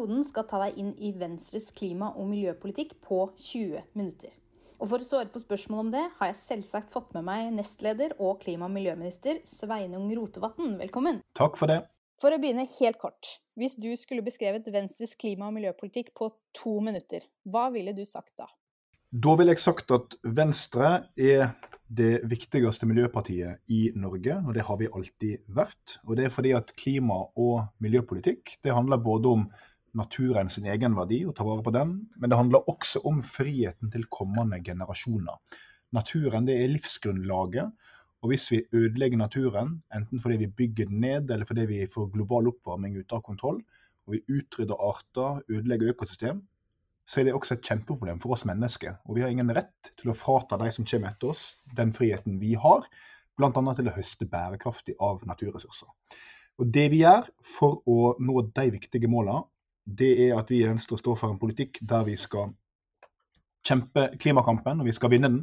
episoden skal ta deg inn i Venstres klima- og miljøpolitikk på 20 minutter. Og For å svare på spørsmål om det, har jeg selvsagt fått med meg nestleder og klima- og miljøminister Sveinung Rotevatn. Velkommen. Takk for det. For å begynne helt kort. Hvis du skulle beskrevet Venstres klima- og miljøpolitikk på to minutter, hva ville du sagt da? Da ville jeg sagt at Venstre er det viktigste miljøpartiet i Norge, og det har vi alltid vært. Og det er fordi at klima- og miljøpolitikk det handler både om naturen sin egenverdi og ta vare på den, men det handler også om friheten til kommende generasjoner. Naturen det er livsgrunnlaget, og hvis vi ødelegger naturen, enten fordi vi bygger den ned eller fordi vi får global oppvarming ute av kontroll, og vi utrydder arter, ødelegger økosystem, så er det også et kjempeproblem for oss mennesker. Og vi har ingen rett til å frata de som kommer etter oss, den friheten vi har, bl.a. til å høste bærekraftig av naturressurser. Og Det vi gjør for å nå de viktige målene, det er at vi i Venstre står for en politikk der vi skal kjempe klimakampen, og vi skal vinne den.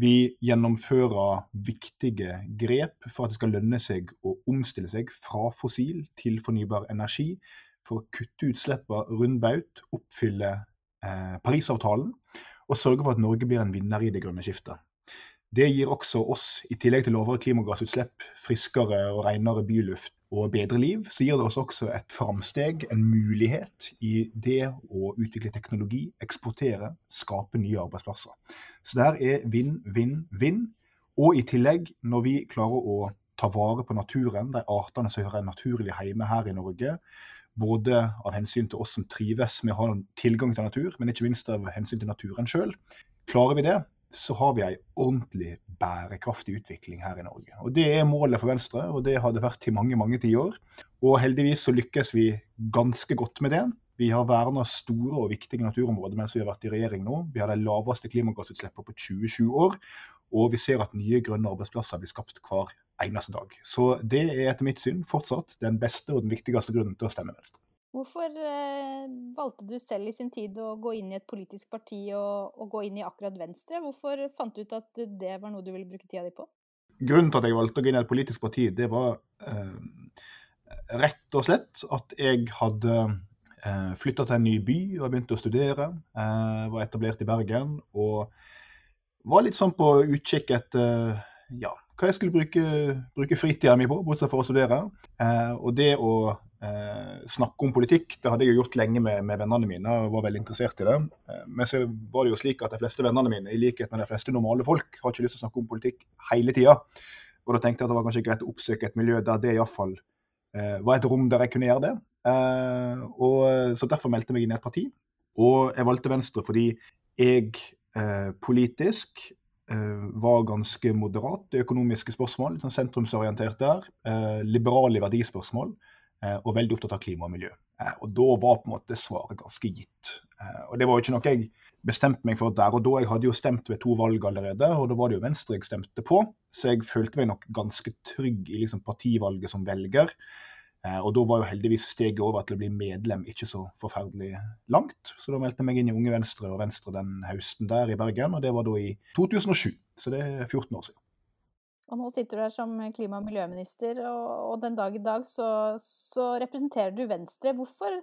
Vi gjennomfører viktige grep for at det skal lønne seg å omstille seg fra fossil til fornybar energi, for å kutte utslippene rundt baut, oppfylle eh, Parisavtalen og sørge for at Norge blir en vinner i det grønne skiftet. Det gir også oss, i tillegg til lavere klimagassutslipp, friskere og renere byluft og bedre liv, så gir det oss også et framsteg, en mulighet i det å utvikle teknologi, eksportere, skape nye arbeidsplasser. Så det her er vinn, vinn, vinn. Og i tillegg, når vi klarer å ta vare på naturen, de artene som hører naturlig hjemme her i Norge, både av hensyn til oss som trives med å ha tilgang til natur, men ikke minst av hensyn til naturen sjøl. Klarer vi det, så har vi ei ordentlig bærekraftig utvikling her i Norge. Og Det er målet for Venstre, og det har det vært i mange mange tiår. Og heldigvis så lykkes vi ganske godt med det. Vi har verna store og viktige naturområder mens vi har vært i regjering nå. Vi har de laveste klimagassutslippene på 27 år. Og vi ser at nye grønne arbeidsplasser blir skapt hver eneste dag. Så det er etter mitt syn fortsatt den beste og den viktigste grunnen til å stemme Venstre. Hvorfor eh, valgte du selv i sin tid å gå inn i et politisk parti og, og, gå inn i akkurat Venstre? Hvorfor fant du ut at det var noe du ville bruke tida di på? Grunnen til at jeg valgte å gå inn i et politisk parti, det var eh, rett og slett at jeg hadde eh, flytta til en ny by og begynte å studere. Eh, var etablert i Bergen og var litt sånn på utkikk etter ja, hva jeg skulle bruke, bruke fritida mi på, bortsett fra å studere. Eh, og det å eh, snakke om politikk, det hadde jeg jo gjort lenge med, med, vennene mine og var veldig interessert i det. Eh, men så var det jo slik at de fleste vennene mine, i likhet med de fleste normale folk, har ikke lyst til å snakke om politikk hele tida. Og da tenkte jeg at det var kanskje greit å oppsøke et miljø der det iallfall eh, var et rom der jeg kunne gjøre det. Eh, og Så derfor meldte jeg meg inn i et parti. Og jeg valgte Venstre fordi jeg eh, politisk Eh, var ganske moderat i økonomiske spørsmål, sånn sentrumsorientert der. Eh, liberale verdispørsmål eh, og veldig opptatt av klima og miljø. Og Da var på en måte svaret ganske gitt. Og Det var jo ikke noe jeg bestemte meg for der og da. Jeg hadde jo stemt ved to valg allerede, og da var det jo Venstre jeg stemte på. Så jeg følte meg nok ganske trygg i liksom partivalget som velger. Eh, og da var jo heldigvis steget over til å bli medlem ikke så forferdelig langt. Så da meldte jeg meg inn i Unge Venstre og Venstre den høsten der i Bergen, og det var da i 2007. Så det er 14 år siden. Og nå sitter du her som klima- og miljøminister, og, den dag i dag så, så representerer du Venstre. Hvorfor,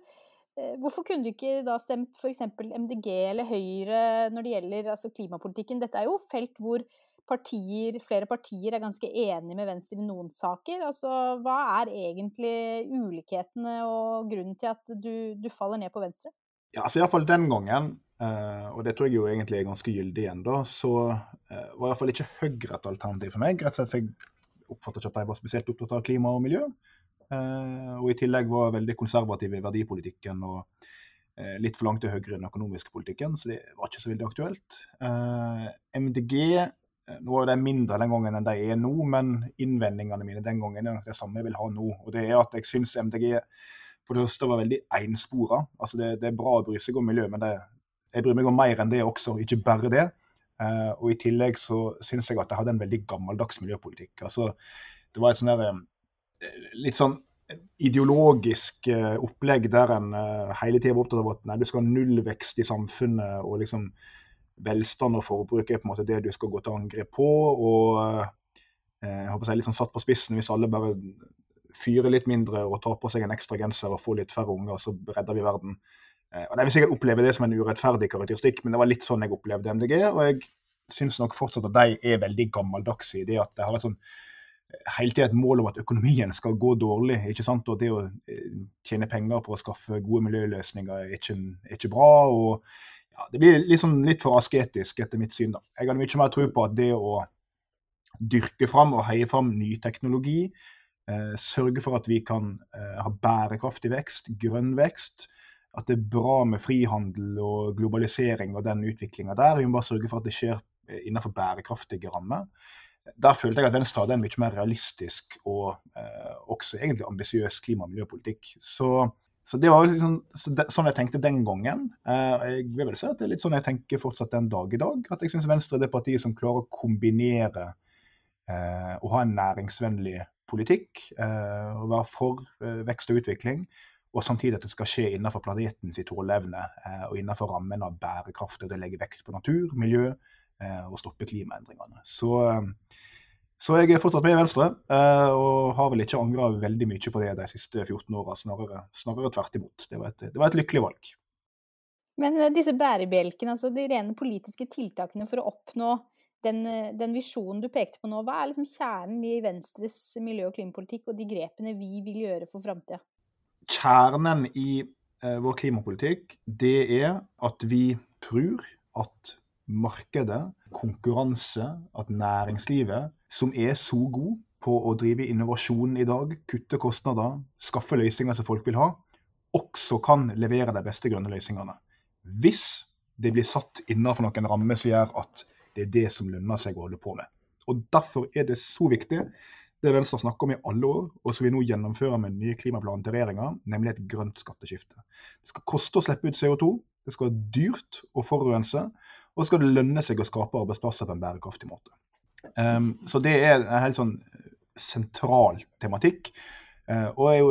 eh, hvorfor, kunne du ikke da stemt f.eks. MDG eller Høyre når det gjelder altså klimapolitikken? Dette er jo felt hvor partier, flere partier er ganske enige med Venstre i noen saker. Altså, hva er egentlig ulikhetene og grunnen til at du, du faller ned på Venstre? Ja, altså Iallfall den gangen, eh, og det tror jeg jo egentlig er ganske gyldig igjen, da, så uh, var iallfall ikke Høyre et alternativ for meg. Rett og slett for jeg oppfattet ikke at de var spesielt opptatt av klima og miljø. Uh, og i tillegg var veldig konservative i verdipolitikken og litt for langt til høyre i den økonomiske politikken, så det var ikke så veldig aktuelt. MDG nå var de mindre den gangen enn de er nå, men innvendingene mine den gangen er nok det samme jeg vil ha nå. Og det er at jeg syns MDG for det første var veldig enspora. Altså det, det, er bra å bry seg om miljø, men det, jeg bryr meg om mer enn det også, ikke bare det. Uh, og i tillegg så syns jeg at de hadde en veldig gammeldags miljøpolitikk. Altså, det var et sånn eh, litt sånn ideologisk uh, opplegg der en hele tida var opptatt av at nei, du skal ha nullvekst i samfunnet og liksom velstand og forbruk er på en måte det du skal gå til angrep på. og eh, jeg håper jeg litt sånn satt på spissen hvis alle bare fyrer litt mindre og tar på seg en ekstra genser og får litt færre unger, så redder vi verden. Eh, og De vil sikkert oppleve det som en urettferdig karakteristikk, men det var litt sånn jeg opplevde MDG. Og jeg syns nok fortsatt at de er veldig gammeldagse i det at de har et sånn eh, hele tida et mål om at økonomien skal gå dårlig. ikke sant? Og det å tjene penger på å skaffe gode miljøløsninger er ikke, er ikke bra. og ja, Det blir liksom litt for asketisk, etter mitt syn. da. Jeg hadde mye mer tro på at det å dyrke fram og heie fram ny teknologi, eh, sørge for at vi kan eh, ha bærekraftig vekst, grønn vekst, at det er bra med frihandel og globalisering og den utviklinga der. Vi må bare sørge for at det skjer eh, innenfor bærekraftige rammer. Der følte jeg at Venstre hadde en mye mer realistisk og eh, også egentlig ambisiøs klima- og miljøpolitikk. Så så Det var liksom, sånn jeg tenkte den gangen. Eh, jeg vil vel si at det er litt sånn jeg tenker fortsatt den dag i dag. At jeg syns Venstre er det partiet som klarer å kombinere eh, å ha en næringsvennlig politikk, eh, å være for eh, vekst og utvikling, og samtidig at det skal skje innenfor planetens tåleevne eh, og innenfor rammen av bærekraft. og Det legger vekt på natur, miljø eh, og stoppe klimaendringene. Så så jeg er fortsatt med i Venstre, eh, og har vel ikke angra veldig mye på det de siste 14 åra. Snarere, snarere, tvert imot. Det var, et, det var, et, lykkelig valg. Men eh, disse bærebjelkene, altså de rene politiske tiltakene for å oppnå den, eh, den visjonen du pekte på nå, hva er liksom kjernen i Venstres miljø- og klimapolitikk og de grepene vi vil gjøre for framtida? Kjernen i eh, vår klimapolitikk, det er at vi tror at markedet, konkurranse, at næringslivet, som er så god på å drive innovasjon i dag, kutte kostnader, skaffe løsninger som folk vil ha, også kan levere de beste grønne løsningene. Hvis det blir satt innenfor noen rammer som gjør at det er det som lønner seg å holde på med. Og Derfor er det så viktig, det Venstre har snakket om i alle år, og som vi nå gjennomfører med den nye klimaplanen til regjeringa, nemlig et grønt skatteskifte. Det skal koste å slippe ut CO2, det skal være dyrt å forurense, og så skal det lønne seg å skape arbeidsplasser på en bærekraftig måte. Um, så det er en helt sånn sentral tematikk. Uh, og er jo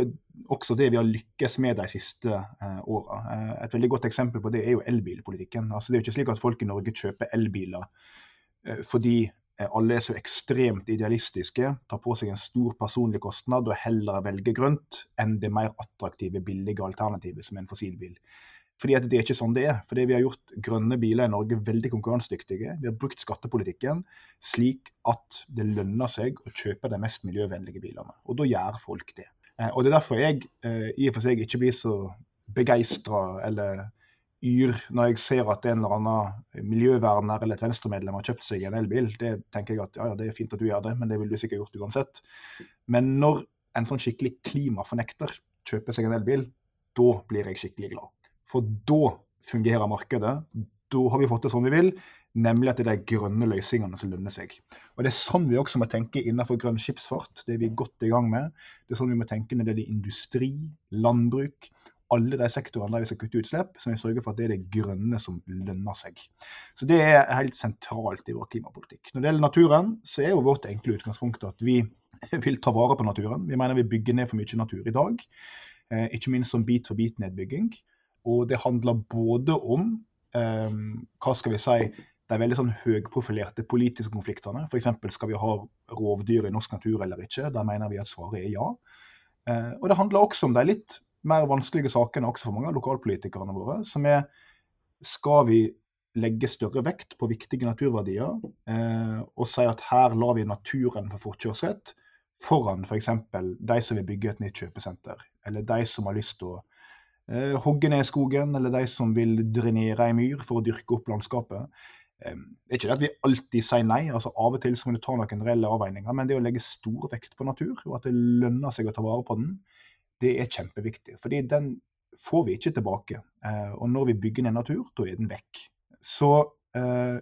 også det vi har lykkes med de siste uh, åra. Uh, et veldig godt eksempel på det er jo elbilpolitikken. Altså, det er jo ikke slik at folk i Norge kjøper elbiler uh, fordi alle er så ekstremt idealistiske, tar på seg en stor personlig kostnad og heller velger grønt enn det mer attraktive, billige alternativet som en fossilbil. Fordi at det er ikke sånn det er. Fordi vi har gjort grønne biler i Norge veldig konkurransedyktige. Vi har brukt skattepolitikken slik at det lønner seg å kjøpe de mest miljøvennlige bilene. Og da gjør folk det. Eh, og Det er derfor jeg eh, i og for seg ikke blir så begeistra eller yr når jeg ser at en eller annen miljøverner eller et venstremedlem har kjøpt seg en elbil. Det tenker jeg at ja, det er fint at du gjør det, men det ville du sikkert gjort uansett. Men når en sånn skikkelig klimafornekter kjøper seg en elbil, da blir jeg skikkelig glad. For da fungerer markedet. Da har vi fått det som vi vil, nemlig at det er de grønne løsningene som lønner seg. Og Det er sånn vi også må tenke innenfor grønn skipsfart. Det er vi godt i gang med. Det er sånn vi må tenke når det gjelder industri, landbruk, alle de sektorene der vi skal kutte utslipp, så vi sørger for at det er det grønne som lønner seg. Så Det er helt sentralt i vår klimapolitikk. Når det gjelder naturen, så er jo vårt enkle utgangspunkt at vi vil ta vare på naturen. Vi mener vi bygger ned for mye natur i dag, eh, ikke minst som bit for bit-nedbygging. Og det handler både om eh, hva skal vi si, de veldig sånn høyprofilerte politiske konfliktene. F.eks. skal vi ha rovdyr i norsk natur eller ikke. Der mener vi at svaret er ja. Eh, og det handler også om de litt mer vanskelige sakene også for mange av lokalpolitikerne våre. Som er skal vi legge større vekt på viktige naturverdier eh, og si at her lar vi naturen få forkjørsrett foran f.eks. de som vil bygge et nytt kjøpesenter, eller de som har lyst til å eh, hogge ned skogen, eller de som vil drenere ei myr for å dyrke opp landskapet. Eh, det er ikke det at vi alltid sier nei, altså av og til så må du ta noen reelle avveininger. Men det å legge stor vekt på natur, og at det lønner seg å ta vare på den, det er kjempeviktig. Fordi den får vi ikke tilbake. Eh, og når vi bygger ned natur, da er den vekk. Så eh,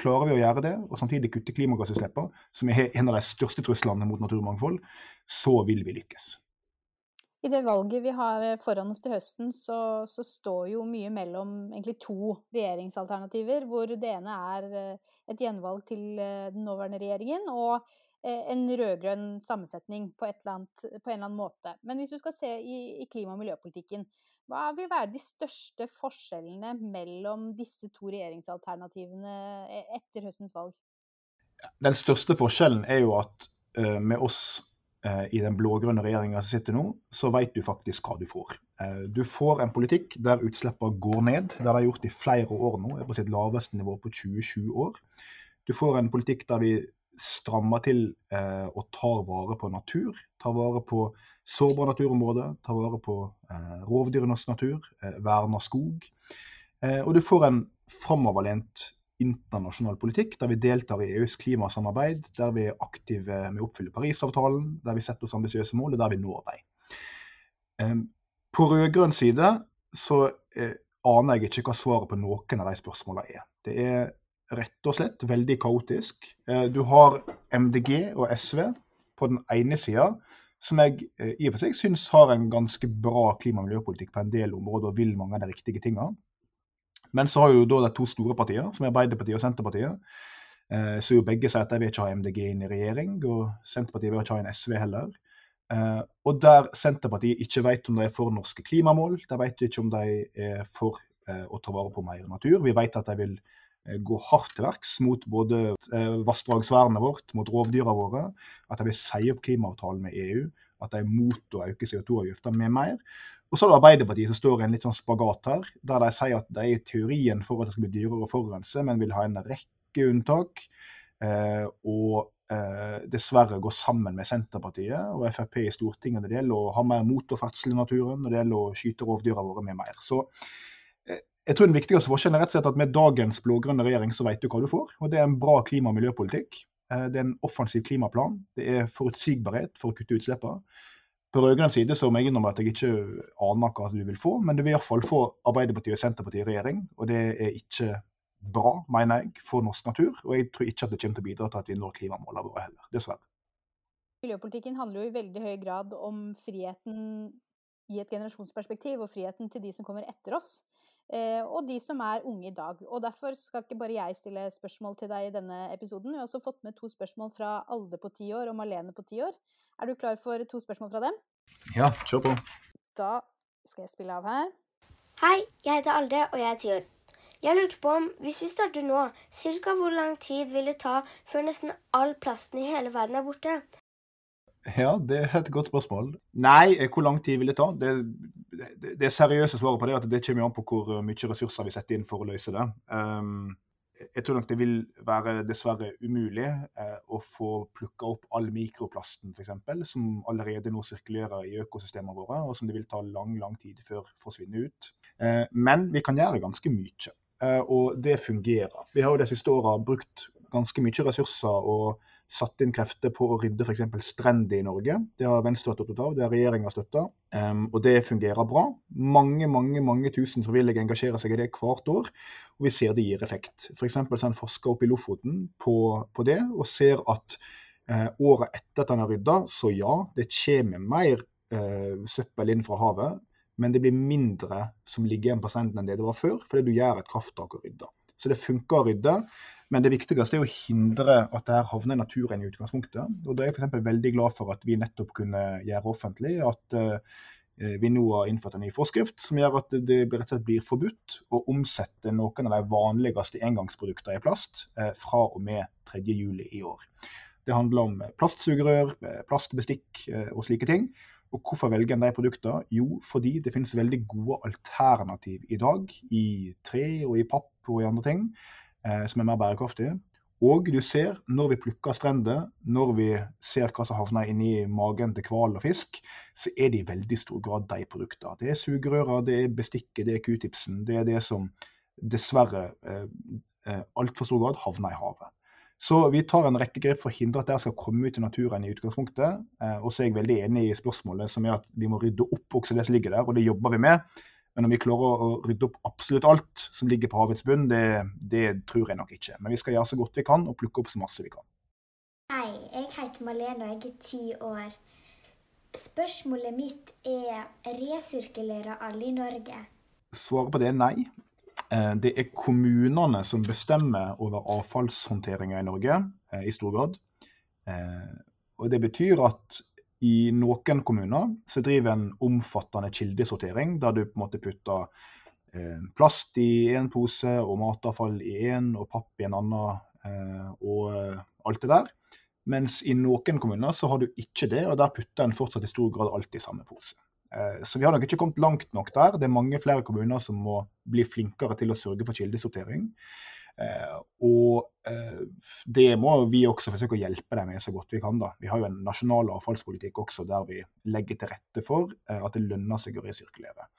klarer vi å gjøre det, og samtidig kutte klimagassutslippene, som er en av de største truslene mot naturmangfold, så vil vi lykkes. I det valget vi har eh, foran oss til høsten, så, så, står jo mye mellom egentlig to regjeringsalternativer. Hvor det ene er eh, et gjenvalg til den nåværende regjeringen, og en rød-grønn sammensetning på, annet, på, en eller annen måte. Men hvis du skal se i, i klima- og miljøpolitikken, hva vil være de største forskjellene mellom disse to regjeringsalternativene etter høstens valg? Den største forskjellen er jo at uh, med oss uh, i den blå-grønne regjeringa som sitter nå, så vet du faktisk hva du får. Uh, du får en politikk der utslippene går ned. Det har de gjort i flere år nå, er på sitt laveste nivå på 27 år. Du får en politikk der vi strammer til eh, og tar vare på natur. Tar vare på sårbare naturområder, tar vare på eh, rovdyrenes natur, eh, verner skog. Eh, og du får en framoverlent internasjonal politikk der vi deltar i EUs klimasamarbeid, der vi er aktive med å oppfylle Parisavtalen, der vi setter oss ambisiøse mål, og der vi når dem. Eh, på rød-grønn side så eh, aner jeg ikke hva svaret på noen av de spørsmålene er. Det er rett og slett veldig kaotisk. Eh, du har MDG og SV på den ene sida, som jeg eh, i og for seg syns har en ganske bra klima- og miljøpolitikk på en del områder og vil mange av de riktige tinga. Men så har jo da de to store partiene, som er Arbeiderpartiet og Senterpartiet, eh, så jo begge sier at de vil ikke ha MDG inn i regjering, og Senterpartiet vil ikke ha en SV heller. Og der Senterpartiet ikke vet om de er for norske klimamål, de vet ikke om de er for å ta vare på mer natur. Vi vet at de vil gå hardt til verks mot både vassdragsvernet vårt, mot rovdyra våre, at de vil si opp klimaavtalen med EU, at de er mot å øke CO2-avgifter med mer. Og så er det Arbeiderpartiet som står i en litt sånn spagat her, der de sier at de er i teorien for at det skal bli dyrere å forurense, men vil ha en rekke unntak. og eh, dessverre går sammen med Senterpartiet og Frp i Stortinget når det gjelder å ha mer motorferdsel i naturen, når det gjelder å skyte rovdyra våre med mer. Så eh, jeg tror den viktigste forskjellen er rett og slett at med dagens blå-grønne regjering så vet du hva du får. Og det er en bra klima- og miljøpolitikk. Eh, det er en offensiv klimaplan. Det er forutsigbarhet for å kutte utslippene. På rød-grønn side så må jeg innrømme at jeg ikke aner hva du vil få, men du vil iallfall få Arbeiderpartiet og Senterpartiet i regjering, og det er ikke bra, mener jeg, for norsk natur. Og jeg tror ikke at det kommer til å bidra til at vi når klimamålene våre heller, dessverre. Miljøpolitikken handler jo i veldig høy grad om friheten i et generasjonsperspektiv, og friheten til de som kommer etter oss. Eh, og de som er unge i dag. Og Derfor skal ikke bare jeg stille spørsmål til deg i denne episoden. Vi har også fått med to spørsmål fra Alde på ti år og Malene på ti år. Er du klar for to spørsmål fra dem? Ja, kjør på. Da skal jeg spille av her. Hei, jeg heter Alde, og jeg er ti år. Jeg lurte på om, hvis vi starter nå, ca. hvor lang tid vil det ta før nesten all plasten i hele verden er borte? Ja, det er et godt spørsmål. Nei, eh, hvor lang tid vil det ta? Det, det, det seriøse svaret på det er at det kommer an på hvor mye ressurser vi setter inn for å løse det. Um, jeg tror nok det vil være dessverre umulig eh, å få plukka opp all mikroplasten f.eks., som allerede nå sirkulerer i økosystemene våre, og som det vil ta lang lang tid før forsvinner ut. Eh, men vi kan gjøre ganske mye. Eh, og det fungerer. Vi har jo de siste åra brukt ganske mye ressurser og satt inn krefter på å rydde f.eks. strender i Norge. Det har Venstre vært opptatt av, det har regjeringa støtta, um, og det fungerer bra. Mange mange, mange tusen frivillige engasjerer seg i det hvert år, og vi ser det gir effekt. F.eks. så en forsker oppe i Lofoten på, på det, og ser at uh, året etter at han har rydda, så ja, det kommer mer uh, søppel inn fra havet men det blir mindre som ligger igjen på strendene enn det det var før, fordi du gjør et krafttak og rydder. Så det funker å rydde, men det viktigste er å hindre at det her havner i naturen i utgangspunktet. Og Da er jeg for veldig glad for at vi nettopp kunne gjøre offentlig at uh, vi nå har innført en ny forskrift som gjør at det rett og slett blir forbudt å omsette noen av de vanligste engangsproduktene i plast uh, fra og med 3.7 i år. Det handler om plastsugerør, plastbestikk uh, og slike ting. Og hvorfor velger en de produktene? Jo, fordi det finnes veldig gode alternativ i dag, i tre og i papp og i andre ting, eh, som er mer bærekraftige. Og du ser, når vi plukker strender, når vi ser hva som havner inni magen til hval og fisk, så er det i veldig stor grad de produktene. Det er sugerøra, det er bestikket, det er q-tipsen. Det er det som dessverre eh, eh altfor stor grad havner i havet. Så vi tar en rekke grep for å hindre at det skal komme ut i naturen i utgangspunktet. Eh, og så er jeg veldig enig i spørsmålet som er at vi må rydde opp også det som ligger der, og det jobber vi med. Men om vi klarer å rydde opp absolutt alt som ligger på havets bunn, det, det tror jeg nok ikke. Men vi skal gjøre så godt vi kan og plukke opp så masse vi kan. Hei, jeg heter Malene og jeg er ti år. Spørsmålet mitt er resirkulerer alle i Norge? Svaret på det er nei. Eh, det er kommunene som bestemmer over avfallshåndteringa i Norge eh, i stor grad. Eh, og Det betyr at i noen kommuner så driver en omfattende kildesortering, der du på en måte putter plast i én pose og matavfall i én og papp i en annen og alt det der. Mens i noen kommuner så har du ikke det, og der putter en fortsatt i stor grad alt i samme pose. Eh, så vi har nok ikke kommet langt nok der. Det er mange flere kommuner som må bli flinkere til å sørge for kildesortering. Eh, og det må vi også forsøke å hjelpe dem med så godt vi kan. da. Vi har jo en nasjonal avfallspolitikk også der vi legger til rette for at det lønner seg å resirkulere.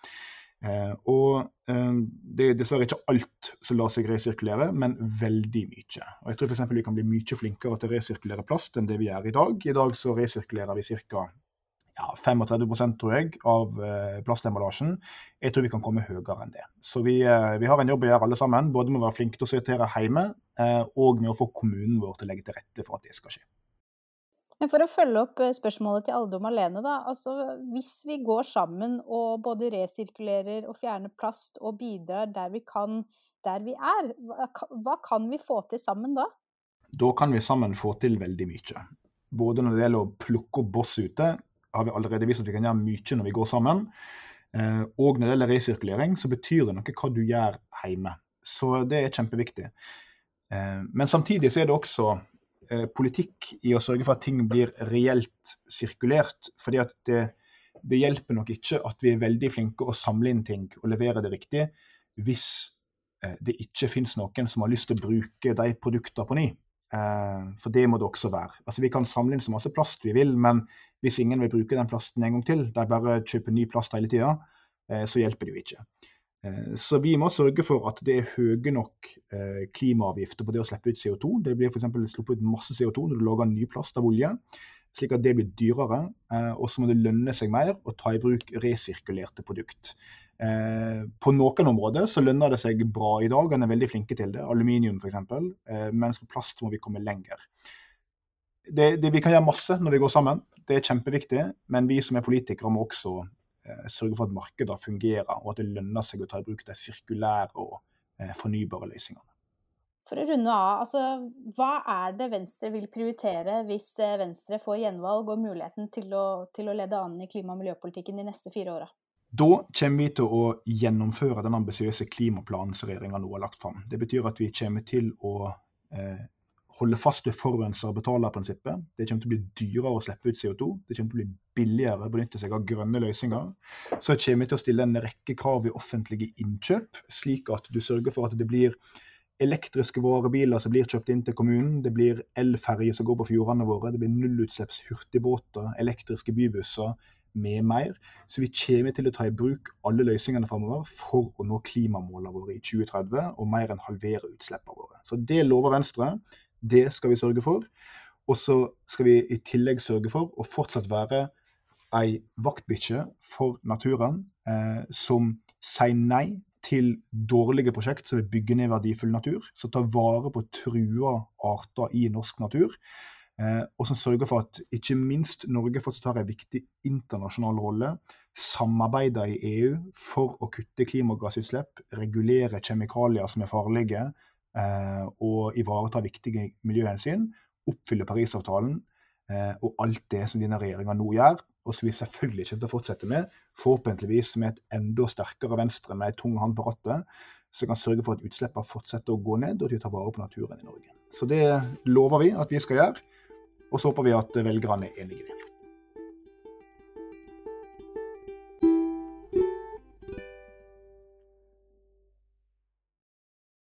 Eh, og eh, det er dessverre ikke alt som lar seg resirkulere, men veldig mye. Og jeg tror f.eks. vi kan bli mye flinkere til å resirkulere plast enn det vi gjør i dag. I dag så resirkulerer vi ca. Ja, 35 tror jeg, av eh, plastemballasjen. Jeg tror vi kan komme høyere enn det. Så vi, vi, har en jobb å gjøre alle sammen. Både med å være flinke til å sortere hjemme, og med å få kommunen vår til å legge til rette for at det skal skje. Men for å følge opp eh, spørsmålet til Alde og Malene, da. Altså, hvis vi går sammen og både resirkulerer og fjerner plast og bidrar der vi kan, der vi er, hva kan vi få til sammen da? Da kan vi sammen få til veldig mye. Både når det gjelder å plukke opp boss ute, har vi allerede vist at vi kan gjøre mye når vi går sammen. Eh, og når det gjelder resirkulering, så betyr det noe hva du gjør hjemme. Så det er kjempeviktig. Eh, men samtidig så er det også Eh, politikk i å sørge for at ting blir reelt sirkulert. fordi at det, det, hjelper nok ikke at vi er veldig flinke å samle inn ting og levere det riktig, hvis det ikke finnes noen som har lyst til å bruke de produktene på ny. Eh, for det må det også være. Altså Vi kan samle inn så masse plast vi vil, men hvis ingen vil bruke den plasten en gang til, de bare kjøper ny plast hele tida, så hjelper det jo ikke. Eh, så vi må sørge for at det er høye nok eh, klimaavgifter på det å slippe ut CO2. Det blir f.eks. sluppet ut masse CO2 når du lager ny plast av olje, slik at det blir dyrere. Eh, og så må det lønne seg mer å ta i bruk resirkulerte produkt. På noen områder så lønner det seg bra i dag, en er veldig flinke til det. Aluminium f.eks. Mens på plast må vi komme lenger. Det, det, vi kan gjøre masse når vi går sammen, det er kjempeviktig. Men vi som er politikere må også Eh, sørge for at markedene fungerer, og at det lønner seg å ta i bruk de sirkulære og eh, fornybare løsningene. For å runde av, altså, hva er det Venstre vil prioritere hvis eh, Venstre får gjenvalg og muligheten til å, til å lede an i klima- og miljøpolitikken de neste fire åra? Da kommer vi til å gjennomføre den ambisiøse klimaplanen som regjeringa nå har lagt fram. Det betyr at vi kommer til å eh, holde fast ved forurenser betaler-prinsippet. Det kommer til å bli dyrere å slippe ut CO2. Det kommer til å bli billigere å benytte seg av grønne løsninger. Så kommer vi til å stille en rekke krav i offentlige innkjøp, slik at du sørger for at det blir elektriske varebiler som blir kjøpt inn til kommunen. Det blir elferjer som går på fjordene våre. Det blir nullutslipps hurtigbåter, elektriske bybusser med mer. Så vi kommer til å ta i bruk alle løsningene framover for å nå klimamålene våre i 2030 og mer enn halvere utslippene våre. Så det lover Venstre. Det skal vi sørge for. Og så skal vi i tillegg sørge for å fortsatt være ei vaktbikkje for naturen eh, som sier nei til dårlige prosjekt som vil bygge ned verdifull natur, som tar vare på trua arter i norsk natur, og som sørger for at ikke minst Norge fortsatt har en viktig internasjonal rolle, samarbeider i EU for å kutte klimagassutslipp, regulere kjemikalier som er farlige, Eh, og ivareta viktige miljøhensyn, oppfylle Parisavtalen eh, og alt det som denne regjeringa nå gjør, og som vi selvfølgelig kommer til å fortsette med, forhåpentligvis med et enda sterkere Venstre med en tung hånd på rattet, som kan sørge for at utslippene fortsetter å gå ned, og at vi tar vare på naturen i Norge. Så det lover vi at vi skal gjøre, og så håper vi at velgerne er enige i det.